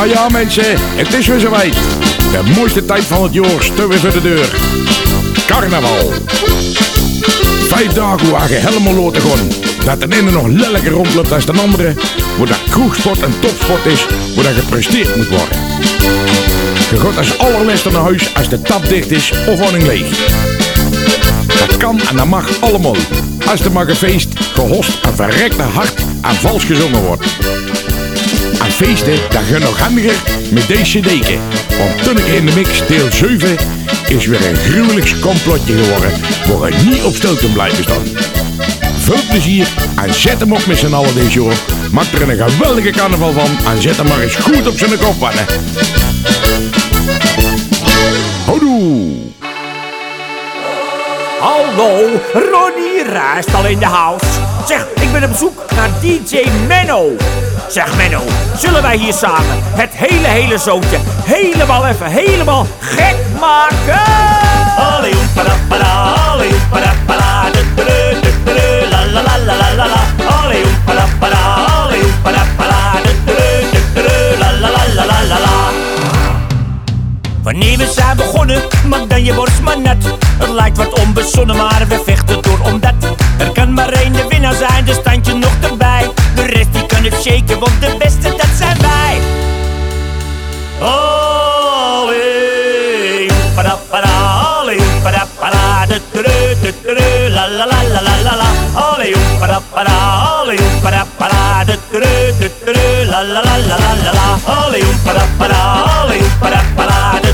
Ja, ja mensen, het is weer zowijd. De mooiste tijd van het jaar staat weer voor de deur. Carnaval. Vijf dagen waar je helemaal laten gaan. Dat de ene nog lelijker rondloopt als de andere. Waar dat kroegsport een topsport is, waar dat gepresteerd moet worden. Je gaat als allerlaatste naar huis als de tap dicht is of woning leeg. Dat kan en dat mag allemaal. Als er maar gefeest, gehost en verrekte hard en vals gezongen wordt. Feesten, dat gaat nog handiger met deze deken. Want Tunneke in de Mix deel 7 is weer een gruwelijks complotje geworden. Waar je niet op stoten blijven staan. Veel plezier en zet hem op met z'n allen deze jaar. Maak er een geweldige carnaval van en zet hem maar eens goed op zijn kop wannen. Houdoe! Hallo, Ronnie Raast al in de house. Zeg, ik ben op zoek naar DJ Menno. Zeg Menno, zullen wij hier samen het hele hele zootje helemaal even helemaal gek maken? Allee. Wanneer we zijn begonnen, maak dan je borst maar net. Het lijkt wat onbezonnen, maar we vechten door omdat er kan maar één de winnaar zijn, dus stand je nog erbij. De het shaken, want de beste dat zijn wij. Pada, allee, oepada, pada, du, du, du, du, du, du, la, la, la, la, la, la, la. Oepada, pada, allee, oepada, pada, du, du, du, du, du, la, la, la, la, la, la, la. Allee, oepada, pada, allee, oepada, pada, du,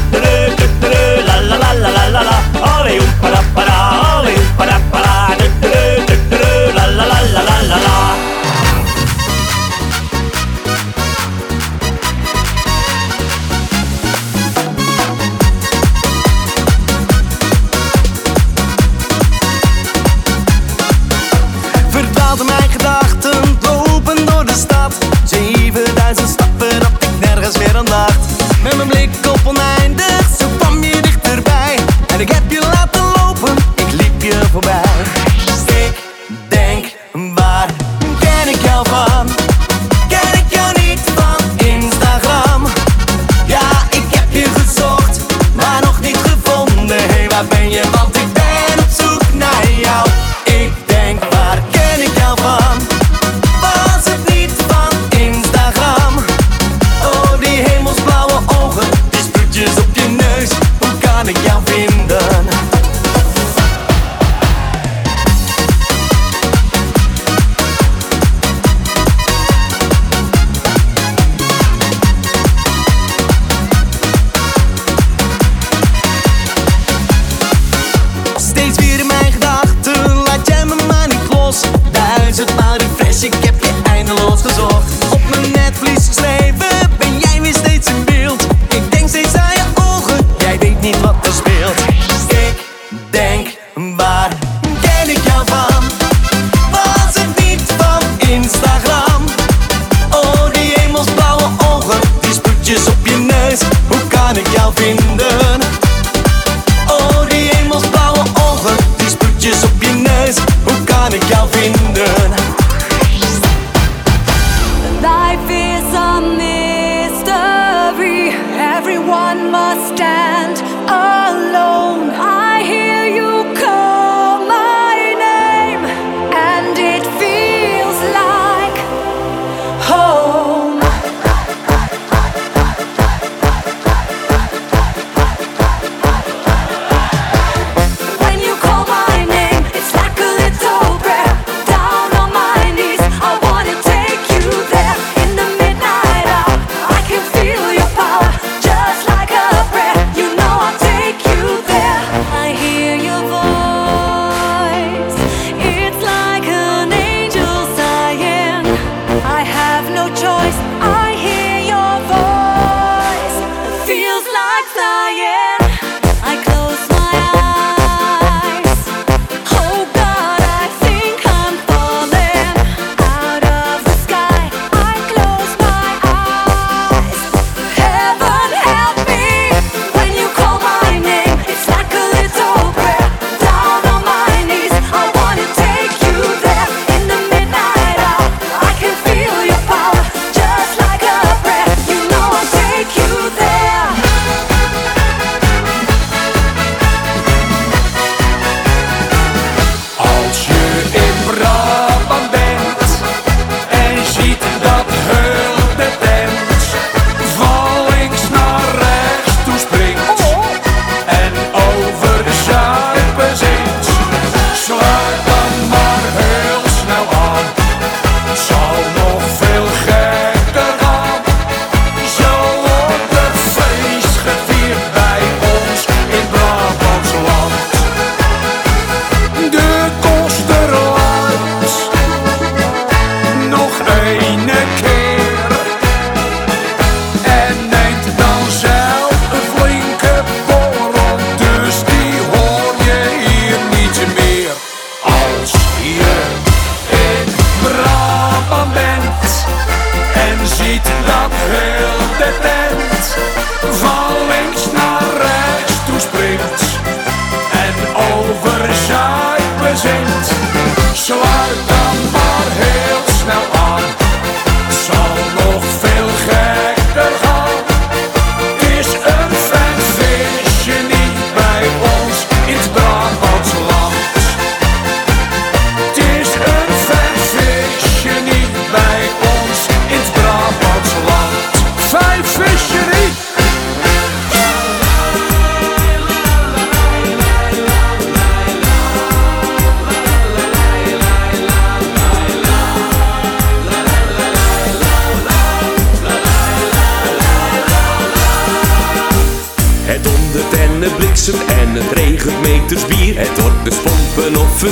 like flying.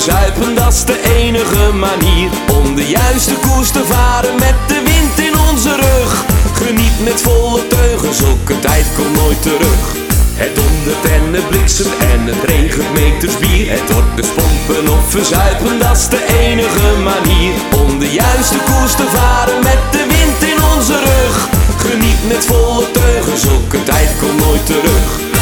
zuipen, dat is de enige manier om de juiste koers te varen met de wind in onze rug. Geniet met volle teugen, zulke tijd komt nooit terug. Het dondert en het bliksemt en het regent meters bier. Het wordt dus pompen of verzuipen, dat is de enige manier om de juiste koers te varen met de wind in onze rug. Geniet met volle teugen, zulke tijd komt nooit terug.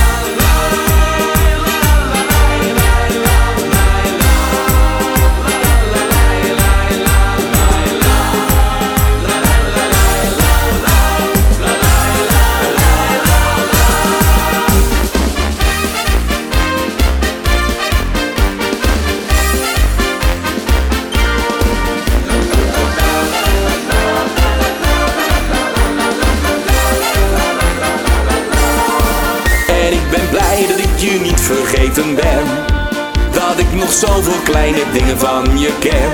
nog zoveel kleine dingen van je ken.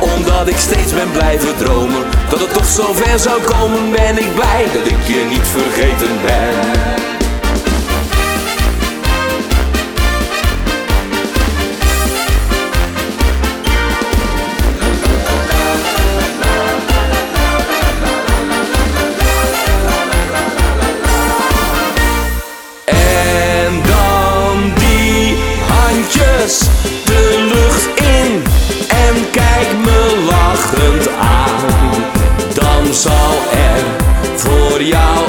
Omdat ik steeds ben blijven dromen dat het toch zo ver zou komen, ben ik blij dat ik je niet vergeten ben. zal er voor jou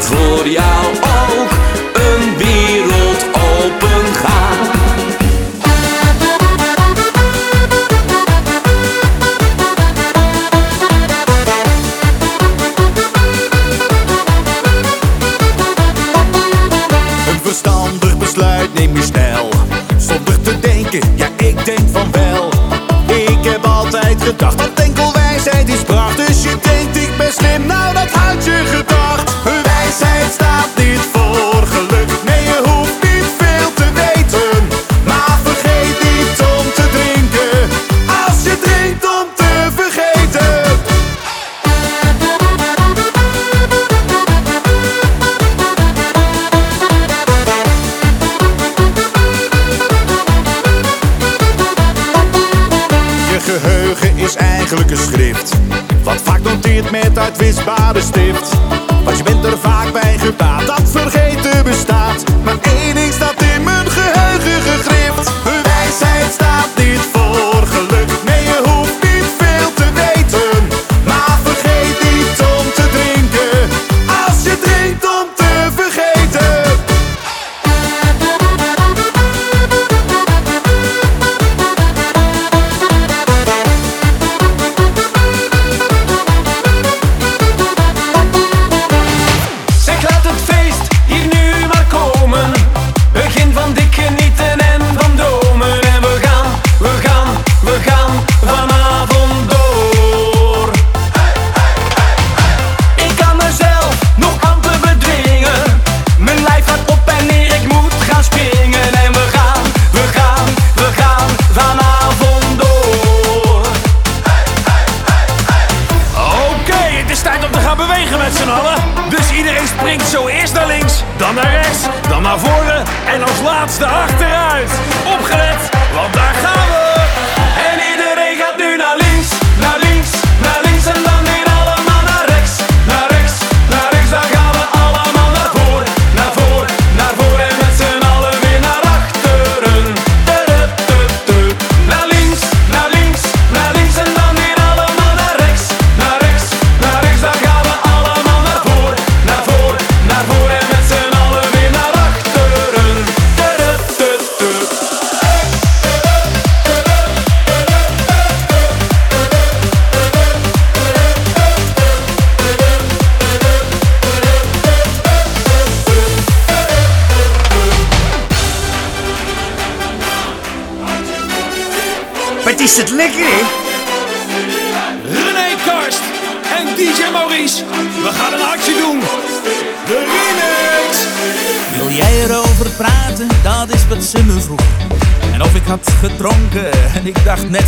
Florial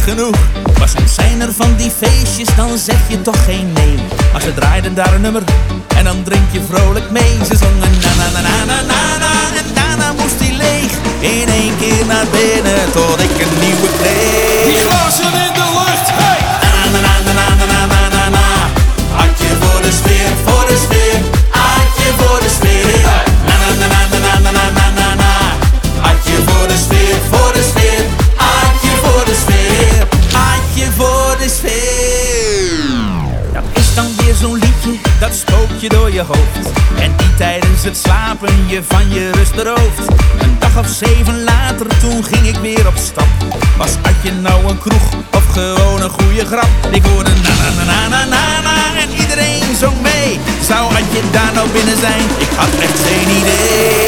genoeg. Maar soms zijn er van die feestjes, dan zeg je toch geen nee. Maar ze draaiden daar een nummer slapen je van je rust. Een dag of zeven later, toen ging ik weer op stap. Was had je nou een kroeg of gewoon een goede grap? Ik hoorde na na na na na na en iedereen zong mee. Zou had je daar nou binnen zijn? Ik had echt geen idee.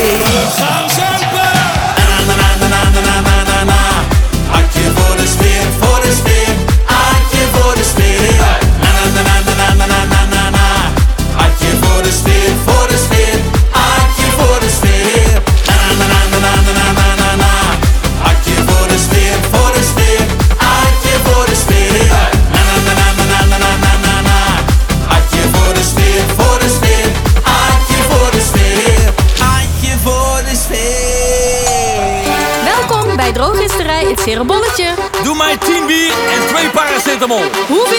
Come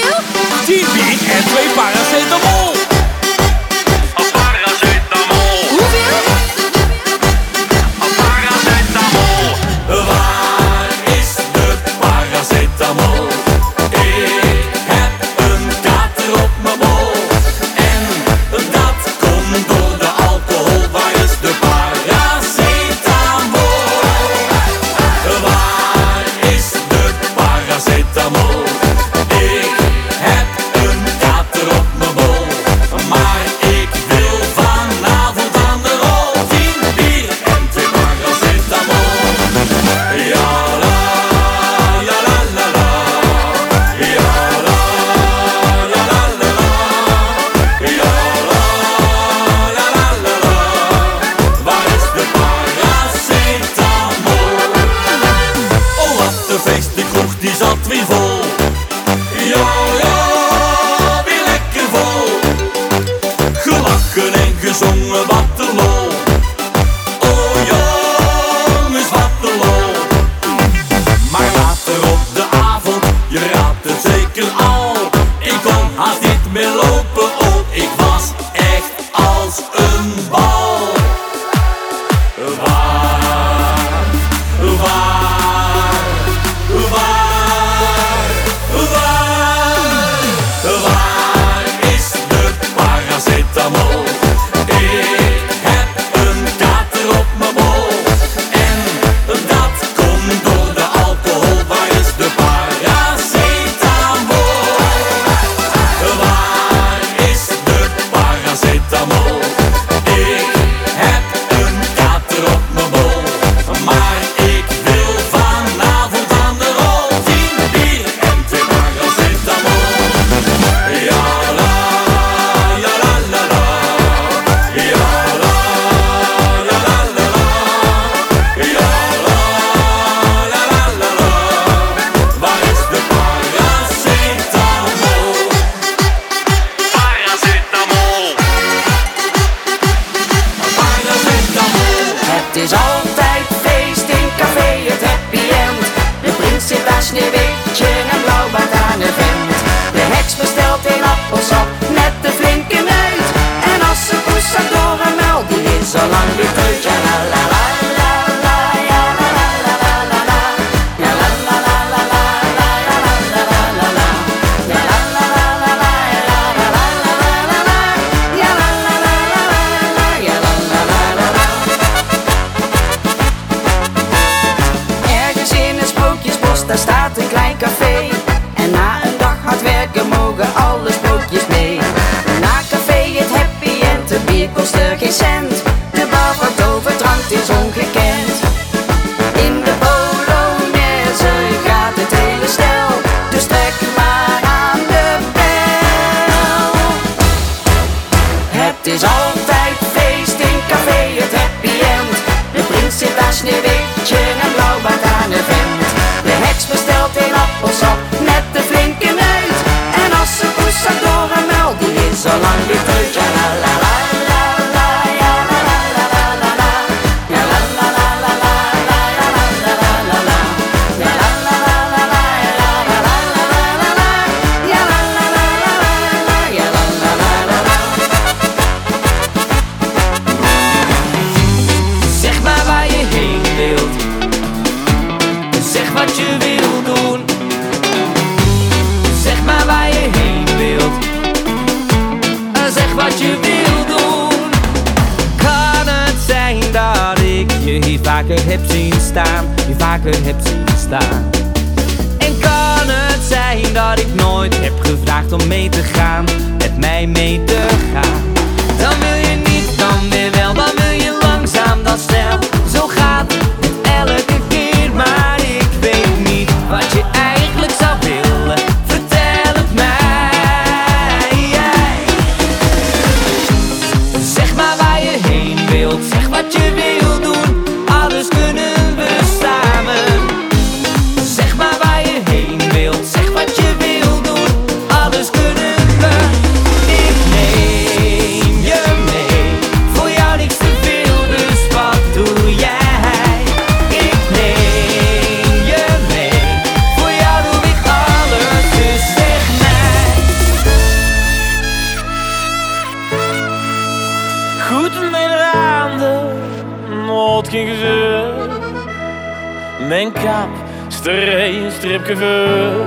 kurven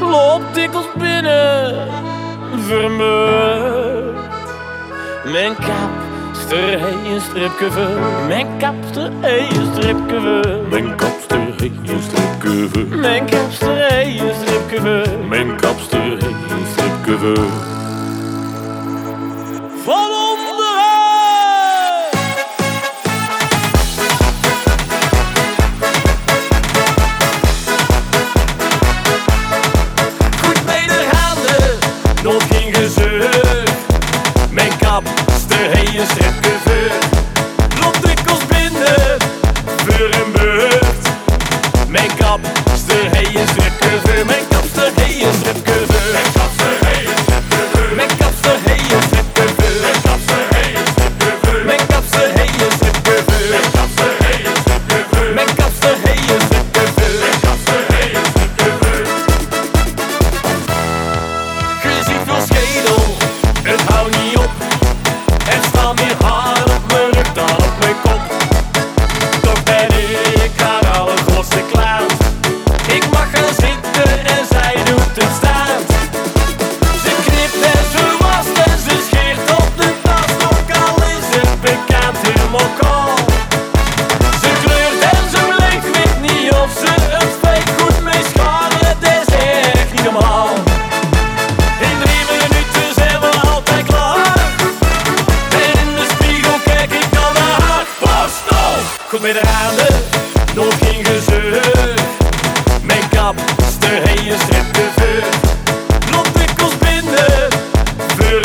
eh, loopt dikwijls binnen, vermurkt. Mijn kap. hij. Mijn kapster, hij een. Mijn kapster, hij een. Mijn kapster, hij een. Mijn kapster, hij een.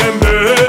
remember.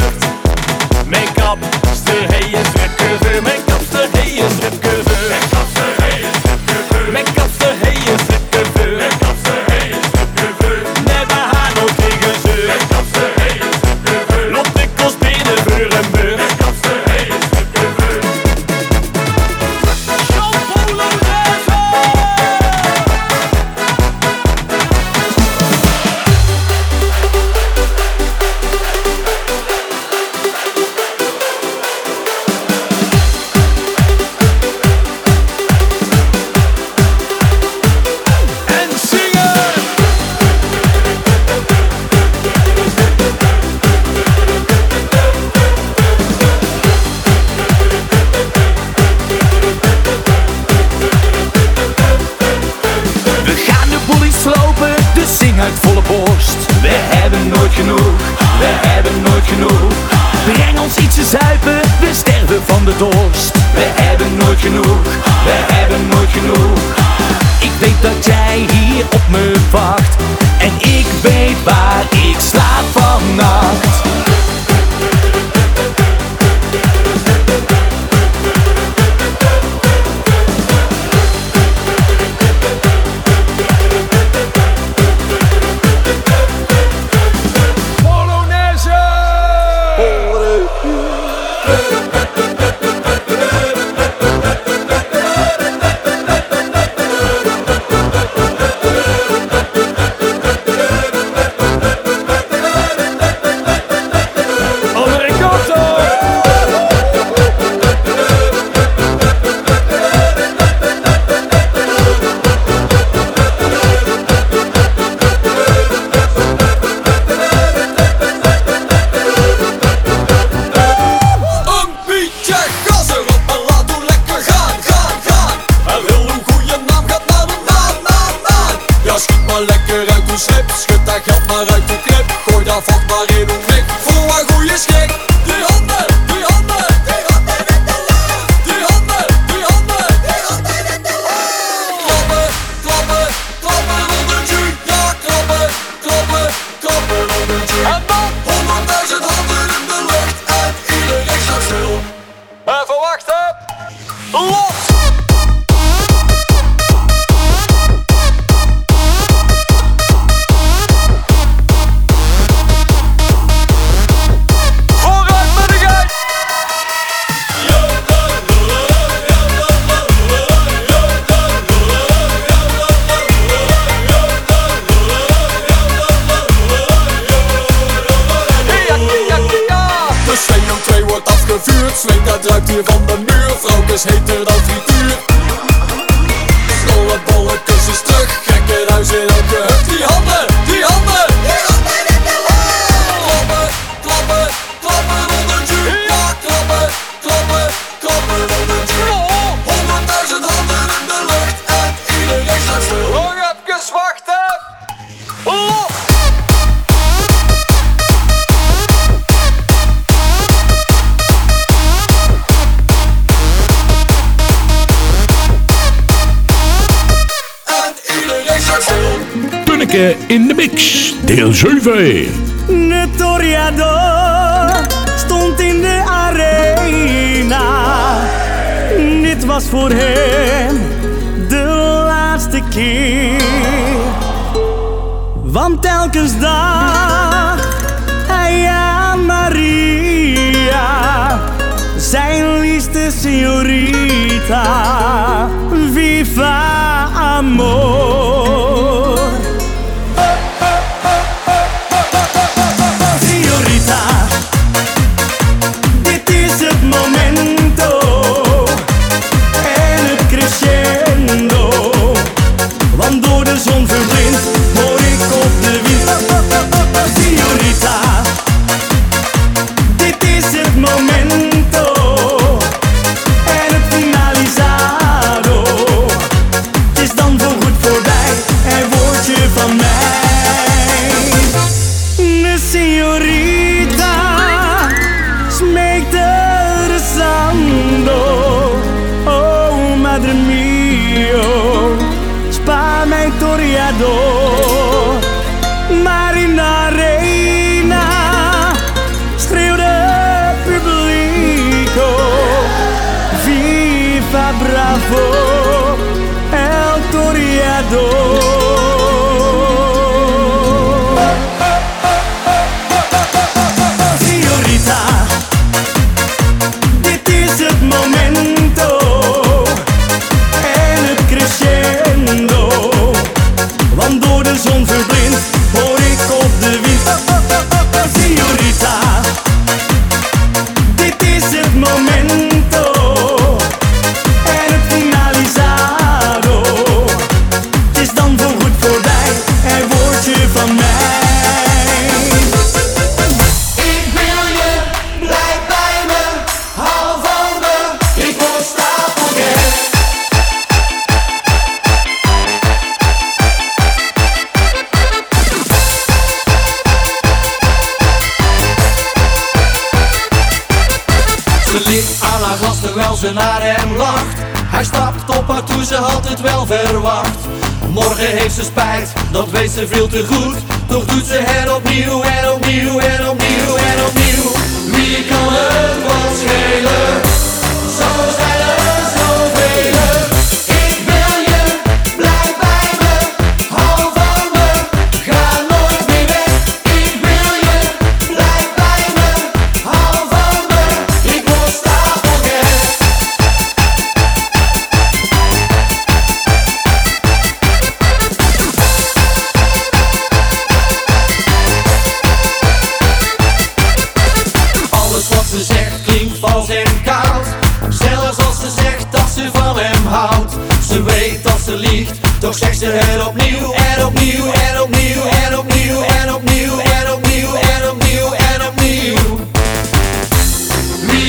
Weet ze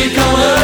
Wie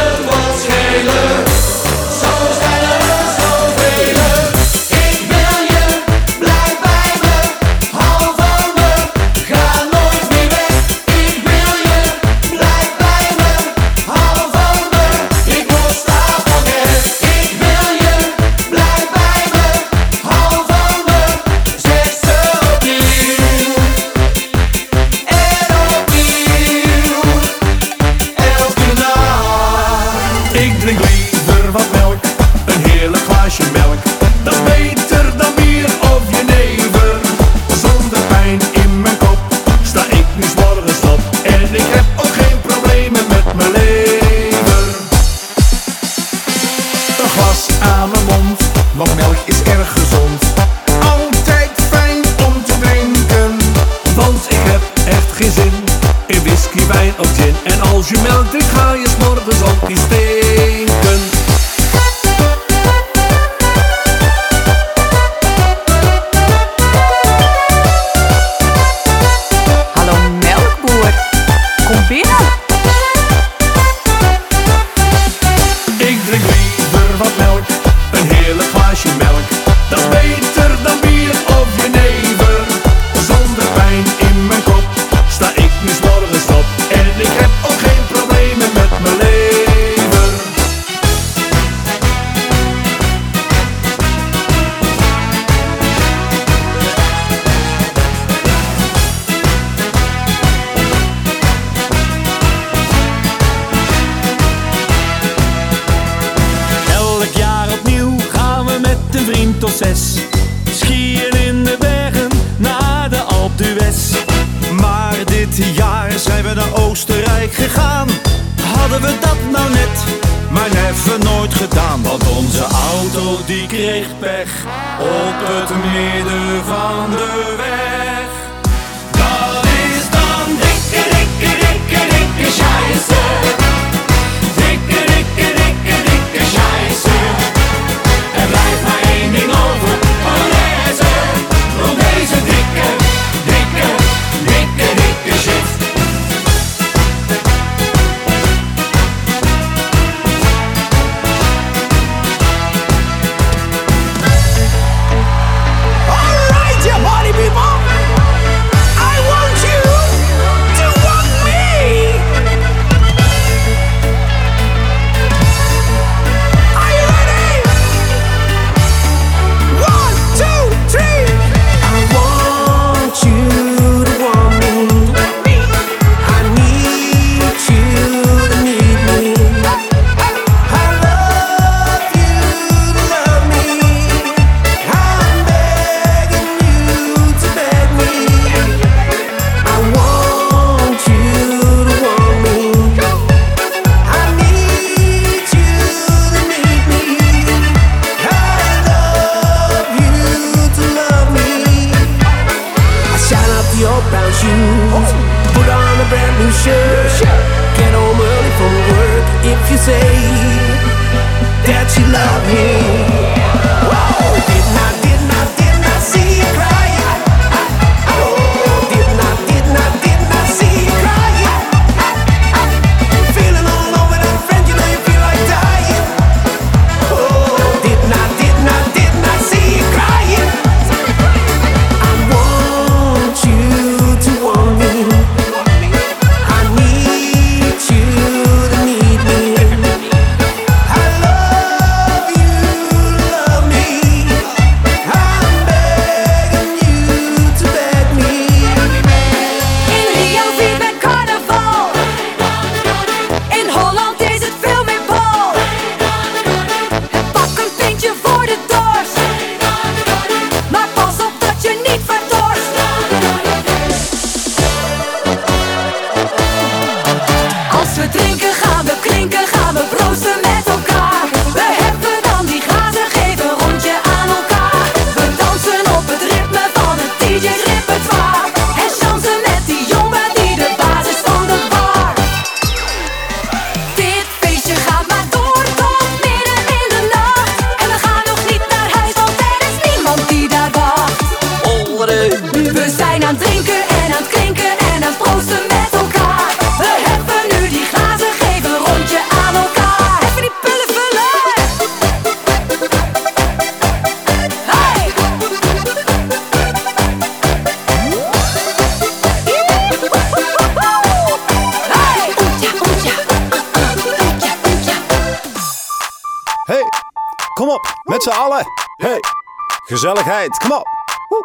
gezelligheid. Kom op. Woe.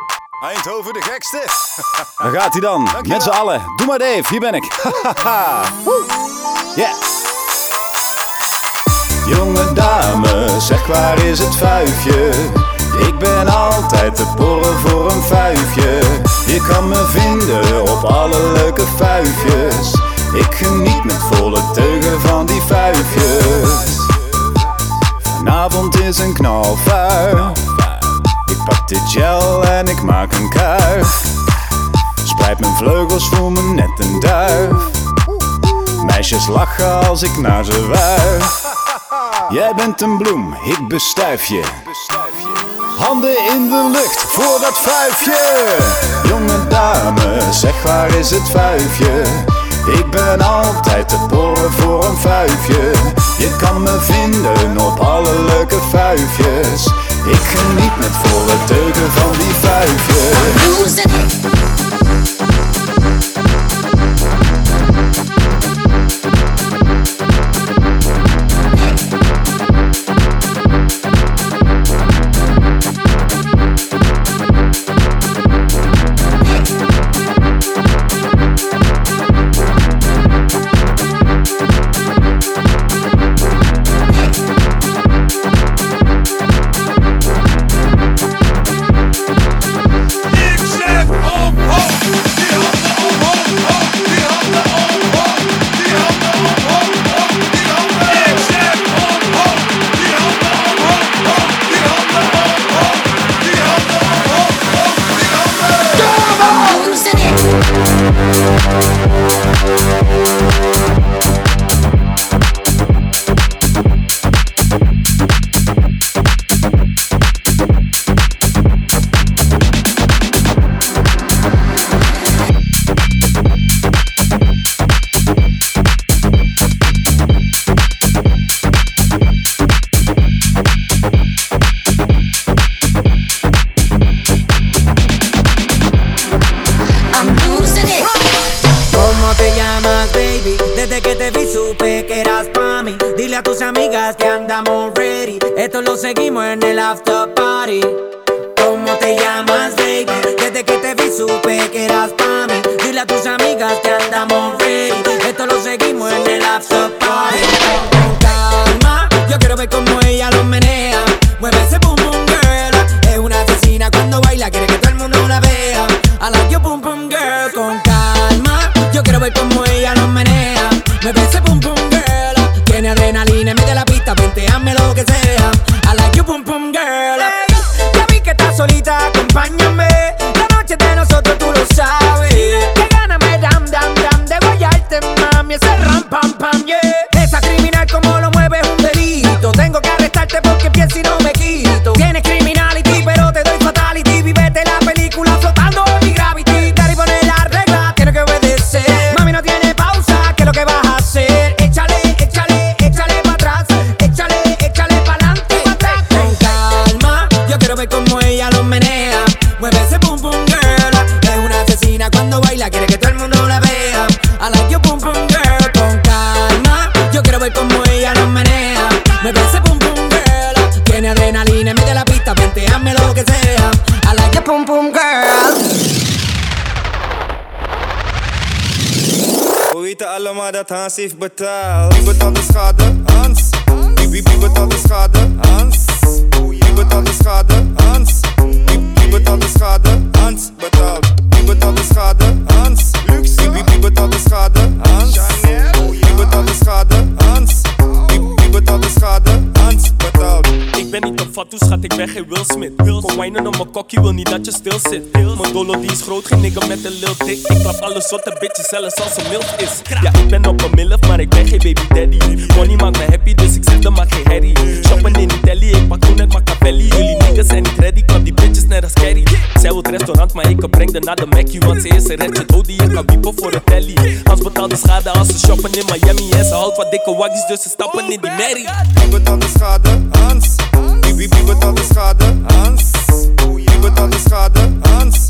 Eindhoven de gekste. Daar gaat hij dan. Met z'n allen. Doe maar Dave, hier ben ik. Woe. Jonge dames, zeg waar is het vuifje? Ik ben altijd te porren voor een vuifje. Je kan me vinden op alle leuke vuifjes. Ik geniet met volle teugen van die vuifjes. Vanavond is een knalvuur. Ik pak gel en ik maak een kuif. Spreid mijn vleugels, voel me net een duif. Meisjes lachen als ik naar ze wuif. Jij bent een bloem, ik bestuif je. Handen in de lucht voor dat vuifje. Jonge dame, zeg waar is het vuifje? Ik ben altijd te porren voor een vuifje. Je kan me vinden op alle leuke vuifjes. Ik geniet met volle teugen van die vuifjes. Dat Op mijn kokkie, wil niet dat je stil zit. Mijn dolo die is groot, geen nigga met een lil dik. Ik klap alle soorten bitches, zelfs als een milf is. Ja, ik ben op een milf, maar ik ben geen baby daddy. Money maakt me happy, dus ik zet hem maar geen herrie. Shoppen in Italy, ik pak toen het Machiavelli. Jullie niggas zijn niet ready, klap die bitches net als Carrie. Zij wil het restaurant, maar ik breng haar naar de Mackie. Want ze is een redje dood die je kan wiepen voor een telly. Hans betaalt de schade als ze shoppen in Miami. En ze houdt van dikke waggies, dus ze stappen in die merrie. Wie betaalt de schade? Hans. Wie, wie, wie betaalt de schade? Hans. Wie betaalt de schade? Hans.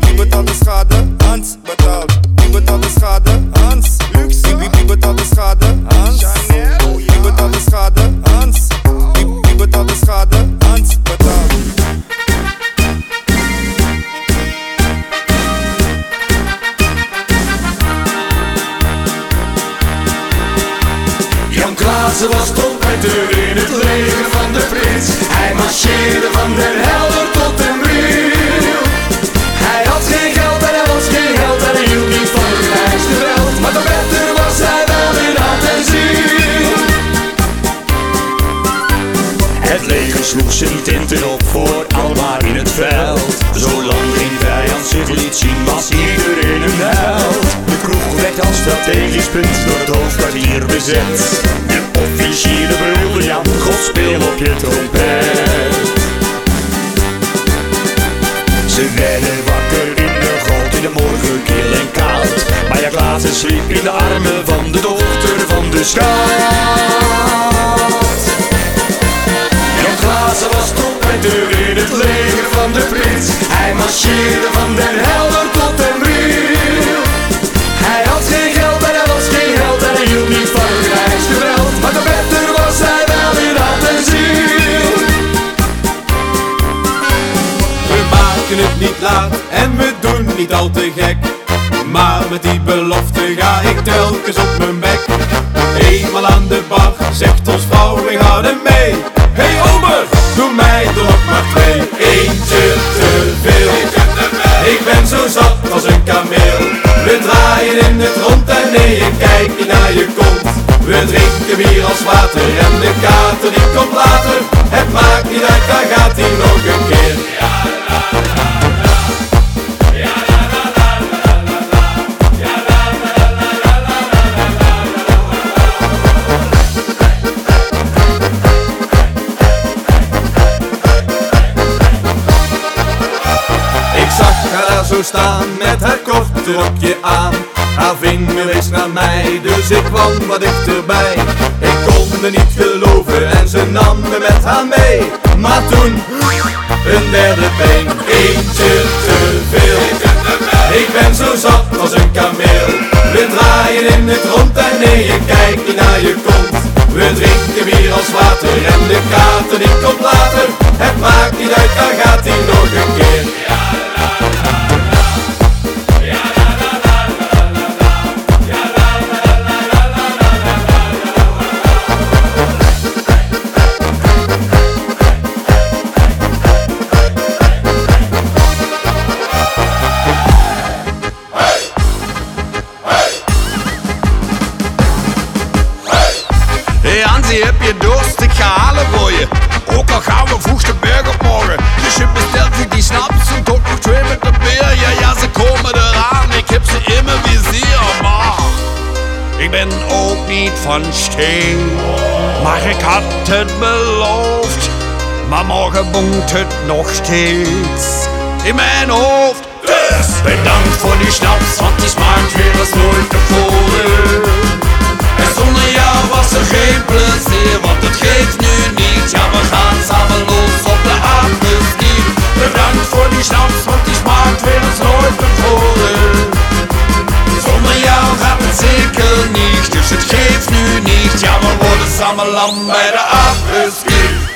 Wie, betaalt de schade? Hans betaalt. Wie betaalt de schade? Hans. Lux. Wie, betaalt de schade? Hans. Wie betaalt de schade? Hans. Wie, betaalt de schade? Hans betaalt. Jan Klaassen was trompetter in het leger van de Hij marcheerde van den helder tot den bril. Hij had geen geld en hij was geen held en hij hield niet van het veld. Maar de beter was hij wel in hart en ziel. Het leger sloeg zijn tinten op voor Almaar in het veld. Zolang geen vijand zich liet zien was iedereen een held. Als strategisch punt door het hoofdkwartier bezet. De officieren brulden Jan, God speel op je trompet. Ze werden wakker in de goot in de morgen kil en koud. Maar ja, Klaassen sliep in de armen van de dochter van de scout. Jan Klaassen was trompetter in het leger van de prins. Hij marcheerde van den Helder tot den het niet laat en we doen niet al te gek. Maar met die belofte ga ik telkens op mijn bek. Eenmaal aan de bar zegt ons vrouw, we gaan er mee. Hey ober, doe mij er nog maar twee. Eentje te veel. Ik ben zo zat als een kameel. We draaien in het rond en nee, ik kijk niet naar je kont. We drinken bier als water en de kater die komt rokje aan. Haar vinger wees naar mij, dus ik kwam wat dichterbij. Ik kon me niet geloven en ze nam me met haar mee. Maar toen, een derde pijn, eentje te veel. Ik ben zo zat als een kameel. We draaien in het rond en nee, ik kijk niet naar je kont. We drinken bier als water en de kater die komt later. Het maakt niet uit, daar gaat hij nog een keer. Ik ben ook niet van steen. Maar ik had het beloofd. Maar morgen woont het nog steeds in mijn hoofd. Dus bedankt voor die snaps, want die smaakt weer als nooit tevoren. En zonder jou was er geen plezier, want het geeft nu niet. Ja, we gaan samen los op de afterski. Bedankt voor die snaps, want die smaakt weer als nooit tevoren. Zonder jou gaat het zeker niet, dus het geeft nu niet. Ja, we worden samen lam bij de afterski.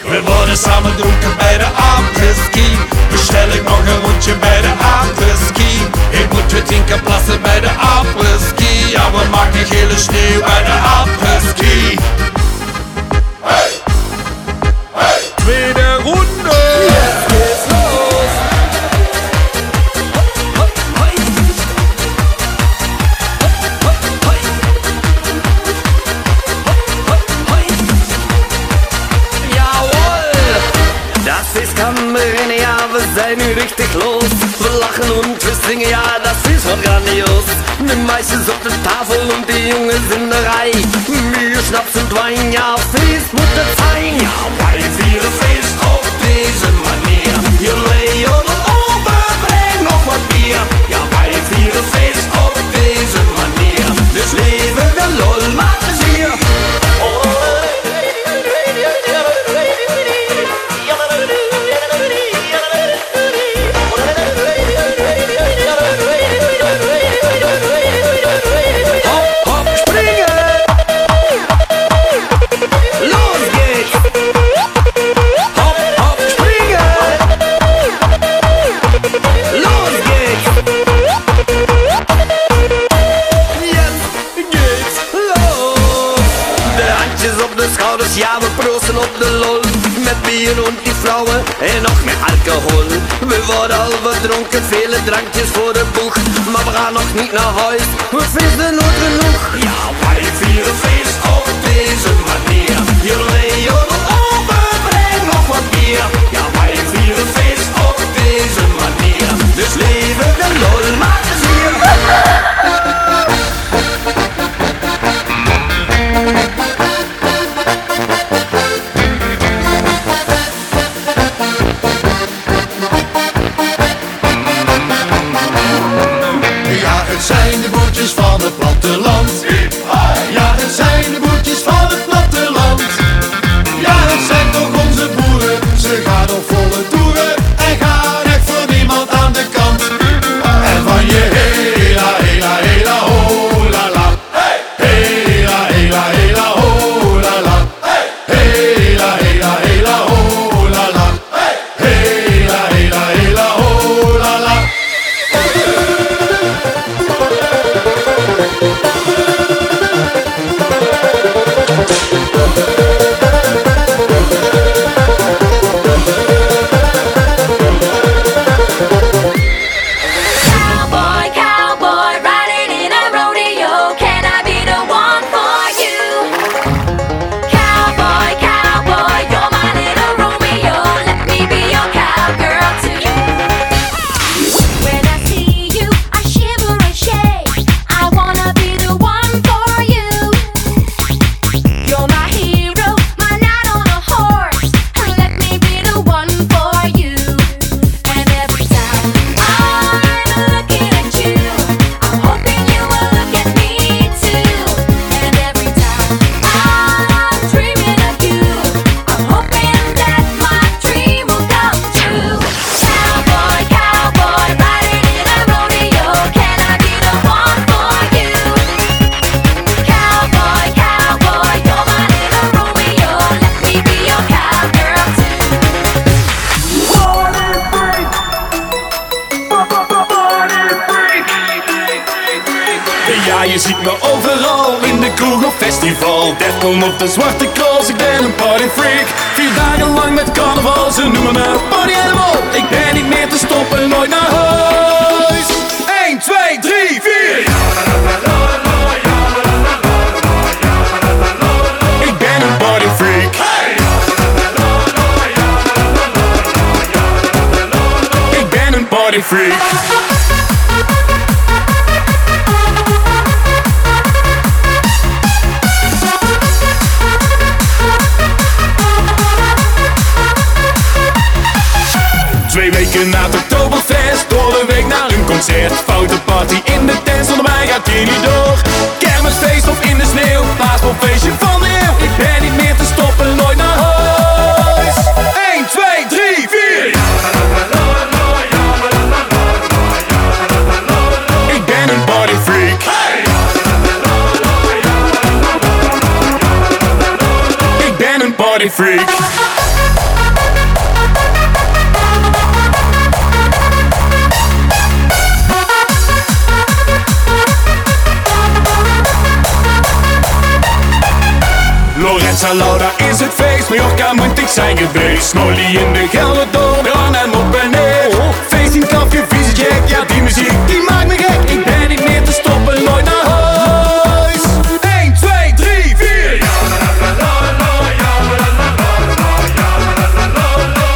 Snolly in de Gelderdoom, Ran en op en neer. Feest in Café Jack, ja die muziek die maakt me gek. Ik ben niet meer te stoppen, nooit naar huis. 1, 2, 3, 4.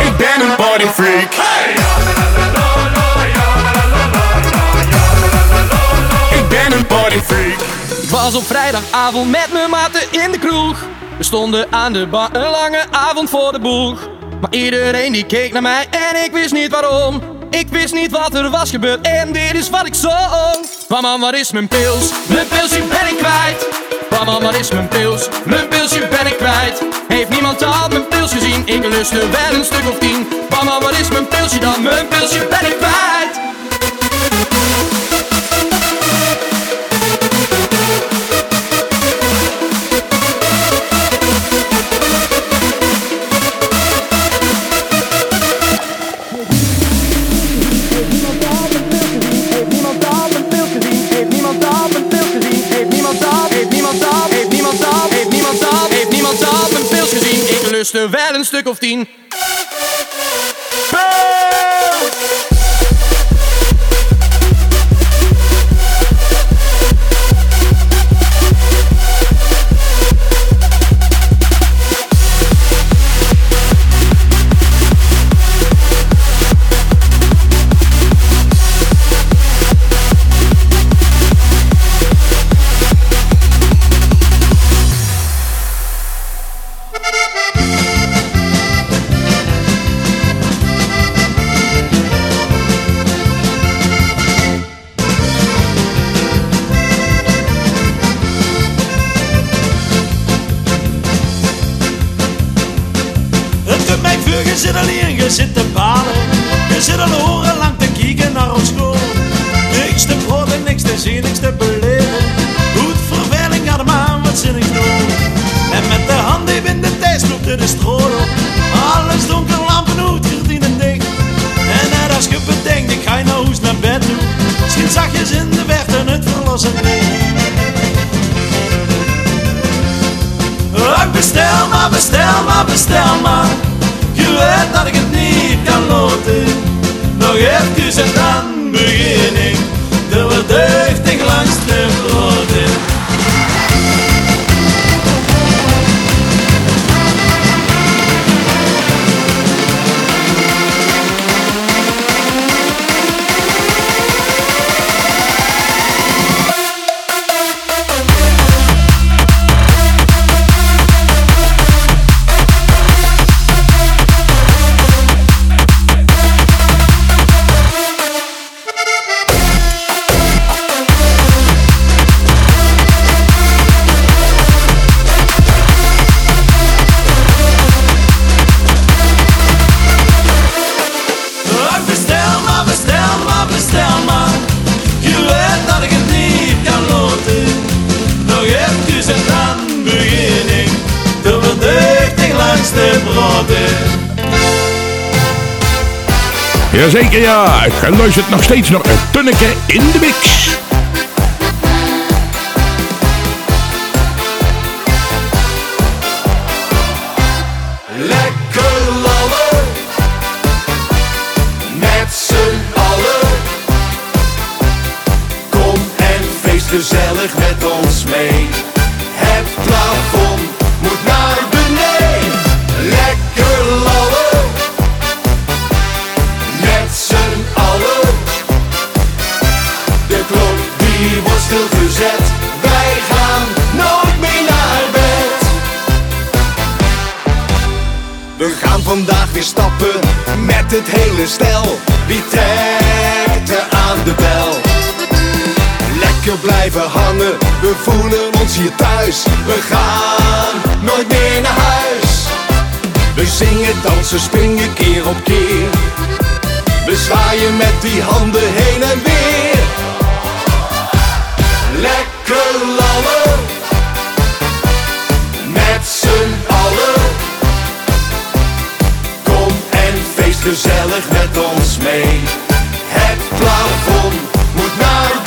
Ik ben een bodyfreak. Ik ben een bodyfreak. Ik was op vrijdagavond met mijn maten in de kroeg. We stonden aan de bar een lange avond voor de boeg. Maar iedereen die keek naar mij en ik wist niet waarom. Ik wist niet wat er was gebeurd en dit is wat ik zong. Mama, waar is mijn pils? Mijn pilsje ben ik kwijt. Mama, waar is mijn pils? Mijn pilsje ben ik kwijt. Heeft niemand al mijn pils gezien? Ik lust er wel een stuk of tien. Mama, waar is mijn pilsje dan? Mijn pilsje ben ik kwijt. of the. Zit alleen, je zit te balen. Je zit al horen lang te kijken naar ons school. Niks te proten, niks te zien, niks te beleven. Goed verveling hem aan, wat zin ik doen. En met de hand die in de tijd sloeg de stroom. Alles donker, lampen uit, gordijnen dicht. En net als je bedenkt, ik ga naar huis naar bed toe. Schiet zachtjes in de verte het verlossen licht. Ik bestel bestel maar. Weet dat ik het niet kan loten. Nog even en dan begin ik. De verdeugding langs de broden. Jazeker ja, je luistert nog steeds naar een tunneke in de mix. Stilgezet. Wij gaan nooit meer naar bed. We gaan vandaag weer stappen met het hele stel. Wie trekt er aan de bel? Lekker blijven hangen, we voelen ons hier thuis. We gaan nooit meer naar huis. We zingen, dansen, springen keer op keer. We zwaaien met die handen heen en weer. Lekker lallen. Met z'n allen. Kom en feest gezellig met ons mee. Het plafond moet naar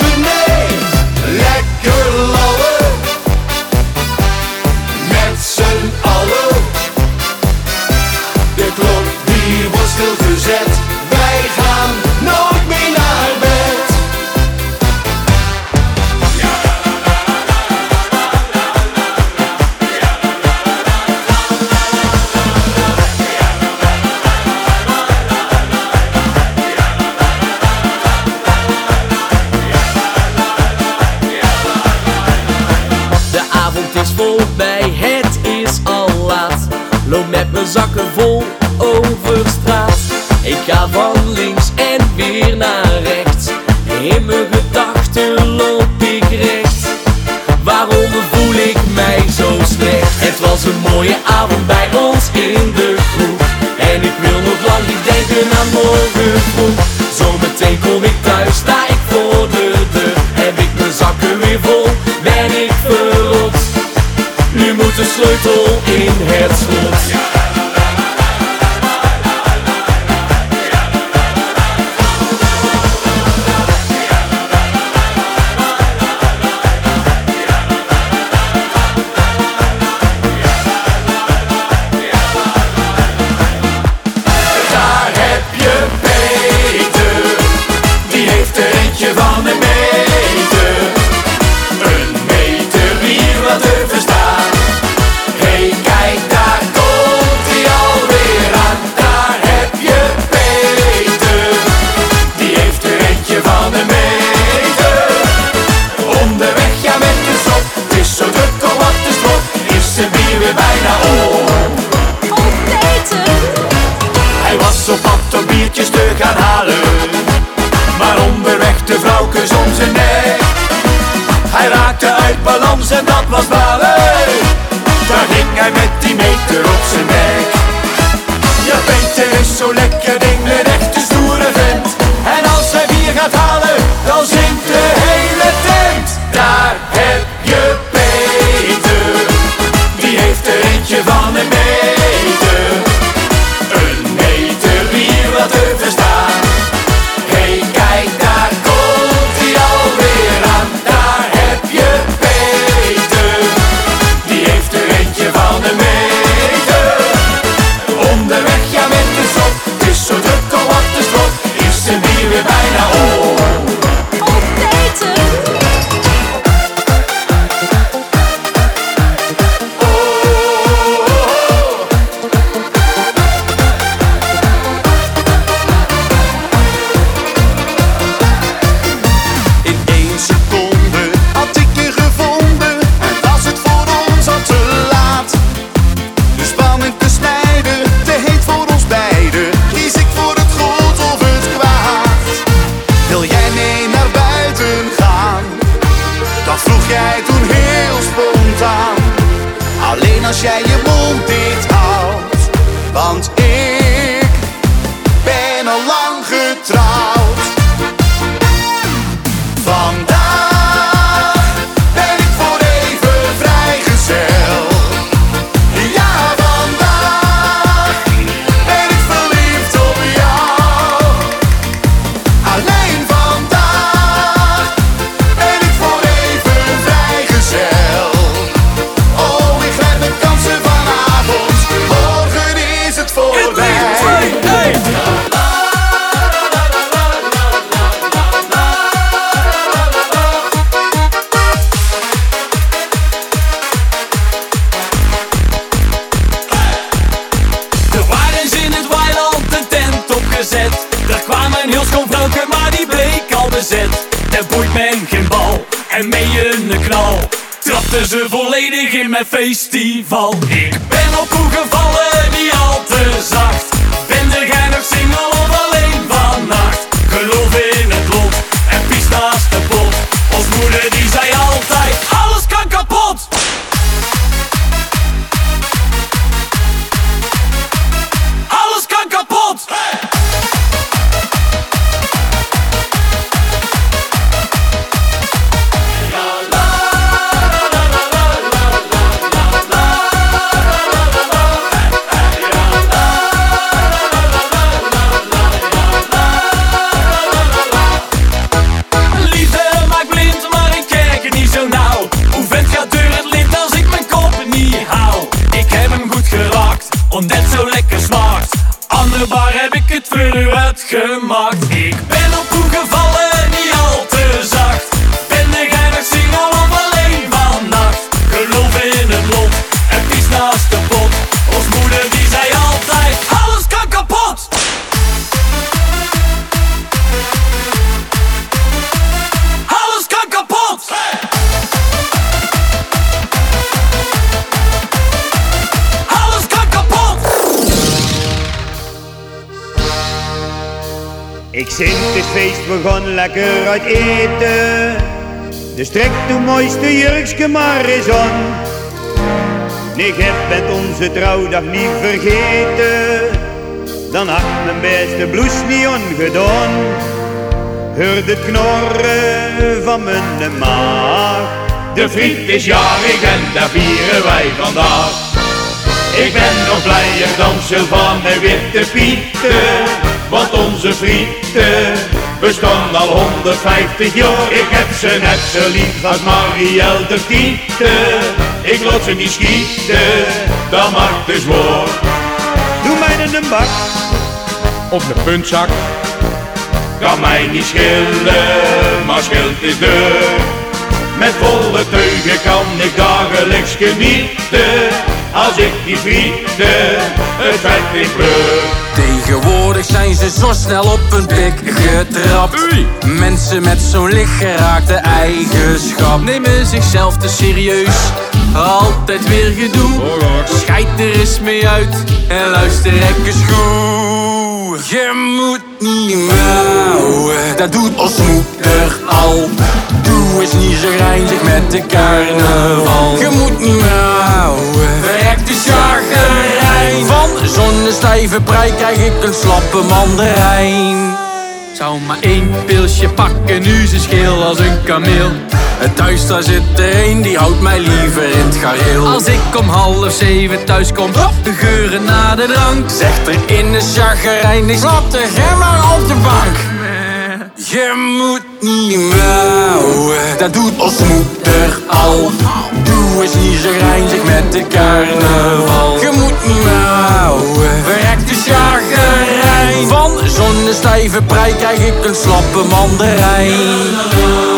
over straat. Ik ga van links en weer naar rechts. In mijn gedachten loop ik recht. Waarom voel ik mij zo slecht? Het was een mooie avond bij ons in de groep. En ik wil nog lang niet denken aan morgen vroeg. Zometeen kom ik thuis, sta ik voor de deur. Heb ik mijn zakken weer vol, ben ik verrot. Nu moet de sleutel in het ze volledig in mijn festival. Ik ben op hoe gevallen, jurkske maar eens. Ik heb met onze trouwdag niet vergeten. Dan had mijn beste bloes niet ongedaan. Hoor het knorren van mijn maag. De vriend is jarig en daar vieren wij vandaag. Ik ben nog blijer dan Sylvan en Witte Pieten. Want onze vrienden bestaan al 150 jaar. Ik heb ze net zo lief als Marielle de. Ik laat ze niet schieten, dat mag dus voor. Doe mij een bak. Op de puntzak. Kan mij niet schillen, maar schild is deur. Met volle teugen kan ik dagelijks genieten. Als ik die vrienden het vet in kleur. Tegenwoordig zijn ze zo snel op hun pik getrapt. Mensen met zo'n lichtgeraakte eigenschap nemen zichzelf te serieus. Altijd weer gedoe. Scheid er eens mee uit en luister eens goed. Je moet niet mouwen, dat doet ons moeder al. Doe eens niet zo grijnzig met de carnaval. Je moet niet mouwen, verrek de chagrijn. Van zo'n stijve krijg ik een slappe mandarijn. Zou maar één pilsje pakken, nu ze scheel als een kameel. Thuis daar zit er een, die houdt mij liever in het gareel. Als ik om half zeven thuis kom, de geuren na de drank. Zegt er in de chagrijn, ik slap de gemmer op de bank. Je moet niet mouwen, dat doet ons moeder al. Doe eens niet zo grijnzig met de carnaval. Je moet niet mouwen, verrek de chagrijn. Van zo'n stijve krijg ik een slappe mandarijn.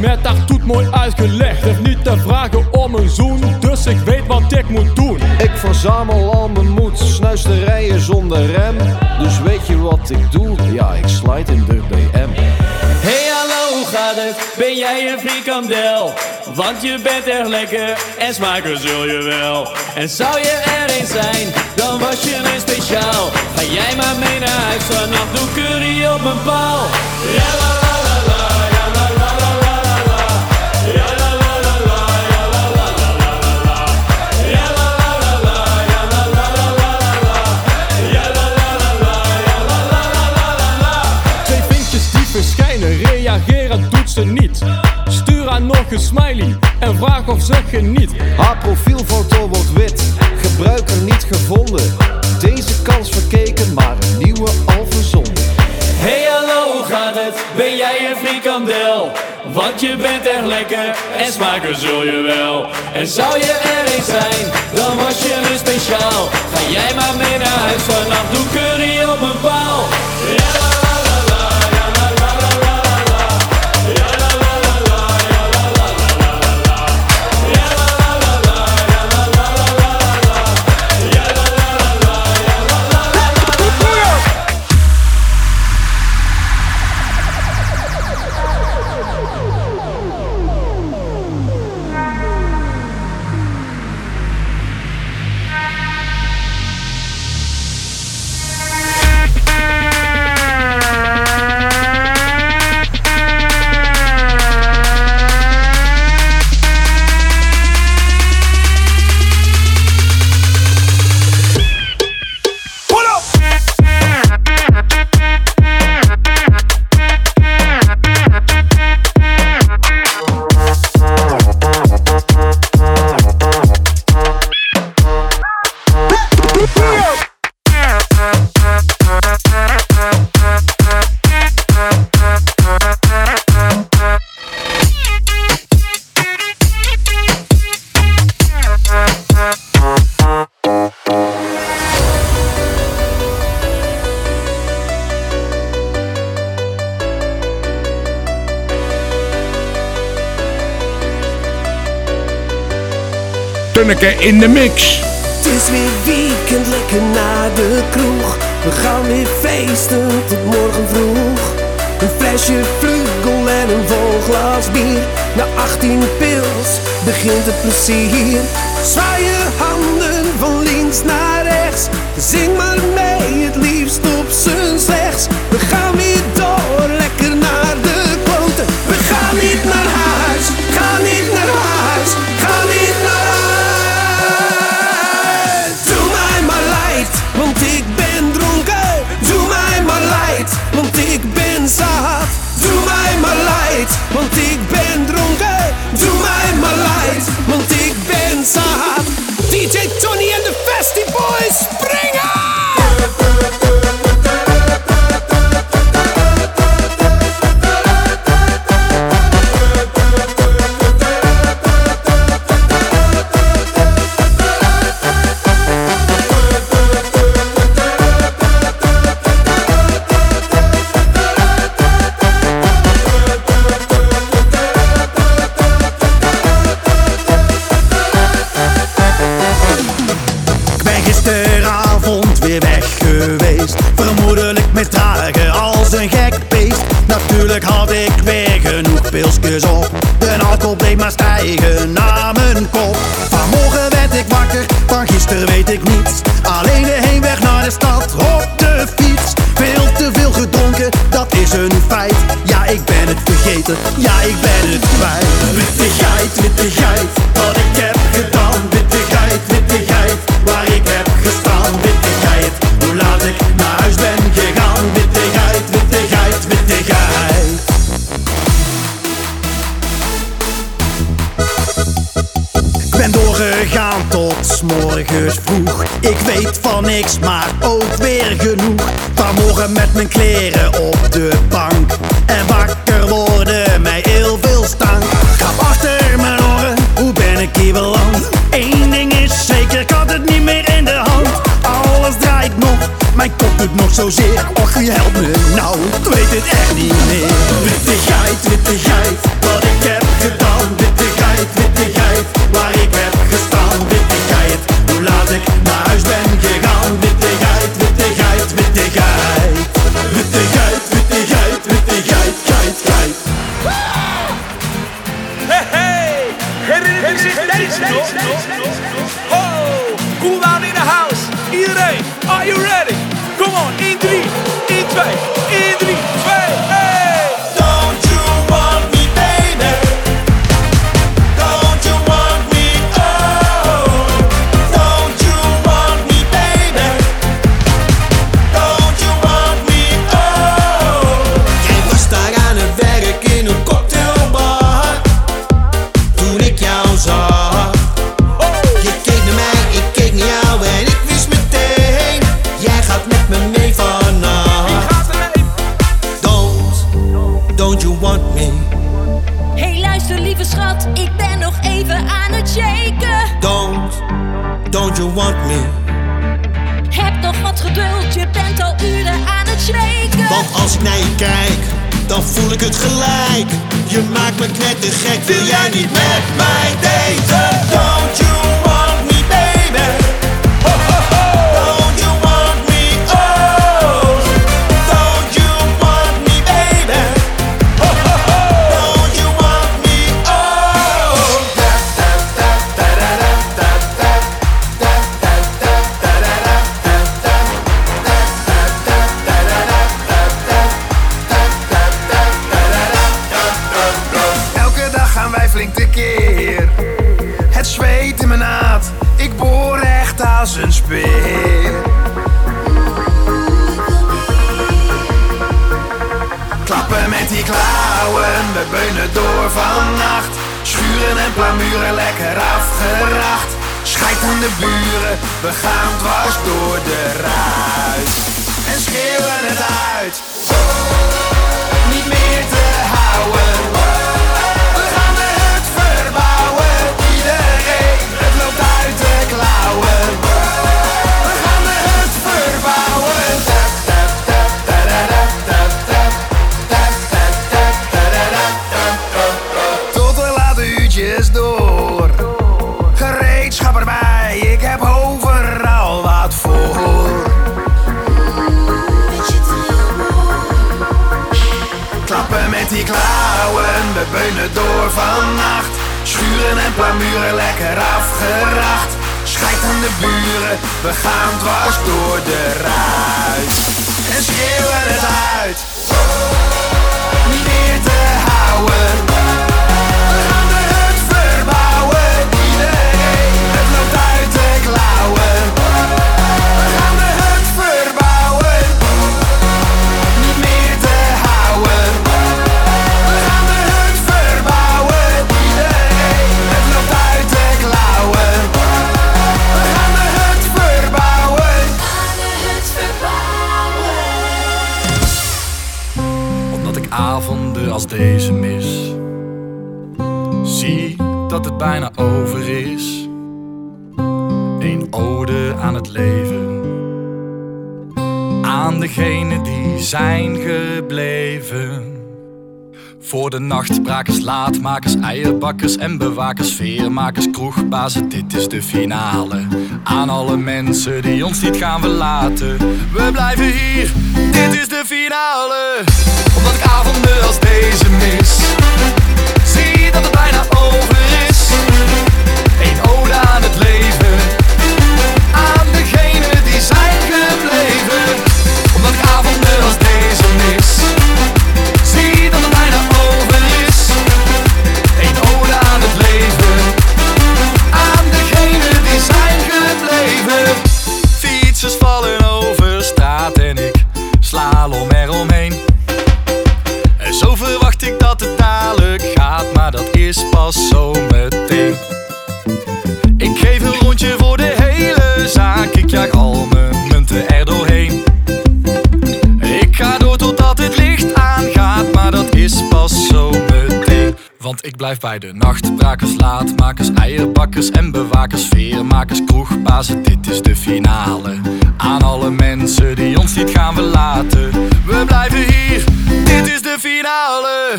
Met haar toet mooi uitgelegd. Heeft niet te vragen om een zoen, dus ik weet wat ik moet doen. Ik verzamel al mijn moed, snuisterijen zonder rem. Dus weet je wat ik doe? Ja, ik slide in de BM. Hey hallo, hoe gaat het? Ben jij een frikandel? Want je bent echt lekker en smaken zul je wel. En zou je er eens zijn, dan was je een speciaal. Ga jij maar mee naar huis, vannacht doe curry op mijn paal. Ja ze niet. Stuur haar nog een smiley en vraag of ze geniet. Haar profielfoto wordt wit, gebruiker niet gevonden. Deze kans verkeken, maar een nieuwe al verzonden. Hey hallo, hoe gaat het? Ben jij een frikandel? Want je bent echt lekker en smaken zul je wel. En zou je er eens zijn, dan was je een speciaal. Ga jij maar mee naar huis, vannacht doe curry op mijn paal. Ja in de mix. Het is weer weekend, lekker naar de kroeg. We gaan weer feesten tot morgen vroeg. Een flesje vlugel en een vol glas bier. Na 18 pils begint het plezier. Zwaai je handen van links naar rechts. Zing maar mee, het liefst op z'n slechts. We gaan weer Dus vroeg. Ik weet van niks, maar ook weer genoeg. Vanmorgen met mijn kleren op de bank. En wakker worden mij heel veel stank. Ga achter mijn oren, hoe ben ik hier beland? Eén ding is zeker, ik had het niet meer in de hand. Alles draait nog, mijn kop doet nog zozeer. Och, u helpt me nou, ik weet het echt niet meer. Witte geit, witte geit, Oh, cool down in the house. Iedereen, are you ready? Come on, in 3, in 2, in 3. te gek, wil jij niet met mij daten? We gaan dwars door de Schuren en plamuren lekker afgeracht. Schijt aan de buren, we gaan dwars door de ruit. En schreeuwen het uit, bijna over is. Een ode aan het leven. Aan degenen die zijn gebleven. Voor de nachtbrakers, laatmakers, eierbakkers en bewakers, veermakers, kroegbazen, dit is de finale. Aan alle mensen die ons niet gaan verlaten. We blijven hier, dit is de finale. Omdat ik avonden als deze mis. Blijf bij de nachtbrakers, laatmakers, eierbakkers en bewakers, veermakers, kroegbazen, dit is de finale. Aan alle mensen die ons niet gaan verlaten, we blijven hier, dit is de finale.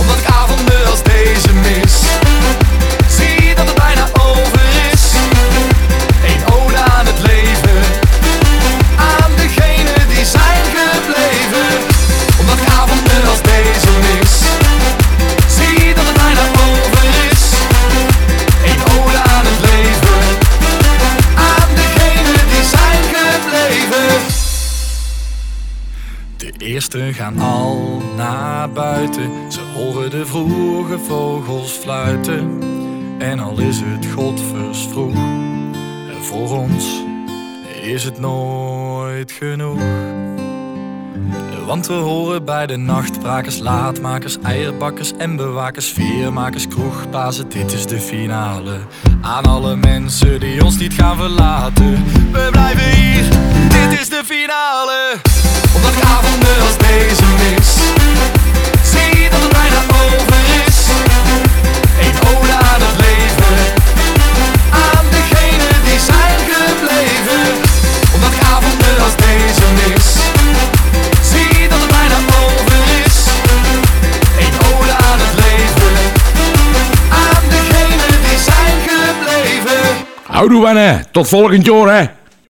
Omdat ik avonden als deze mis, gaan al naar buiten, ze horen de vroege vogels fluiten. En al is het godversvroeg, en voor ons is het nooit genoeg. Want we horen bij de nachtbrakers, laatmakers, eierbakkers en bewakers, veermakers, kroegbazen, dit is de finale. Aan alle mensen die ons niet gaan verlaten, we blijven hier, dit is de finale. Omdat ik avonden als deze mis, zie dat het bijna over is. Een ode aan het leven, aan degenen die zijn gebleven. Omdat ik avonden als deze mis, zie dat het bijna over is. Een ode aan het leven, aan degenen die zijn gebleven. Houdoe wennen, tot volgend jaar hè.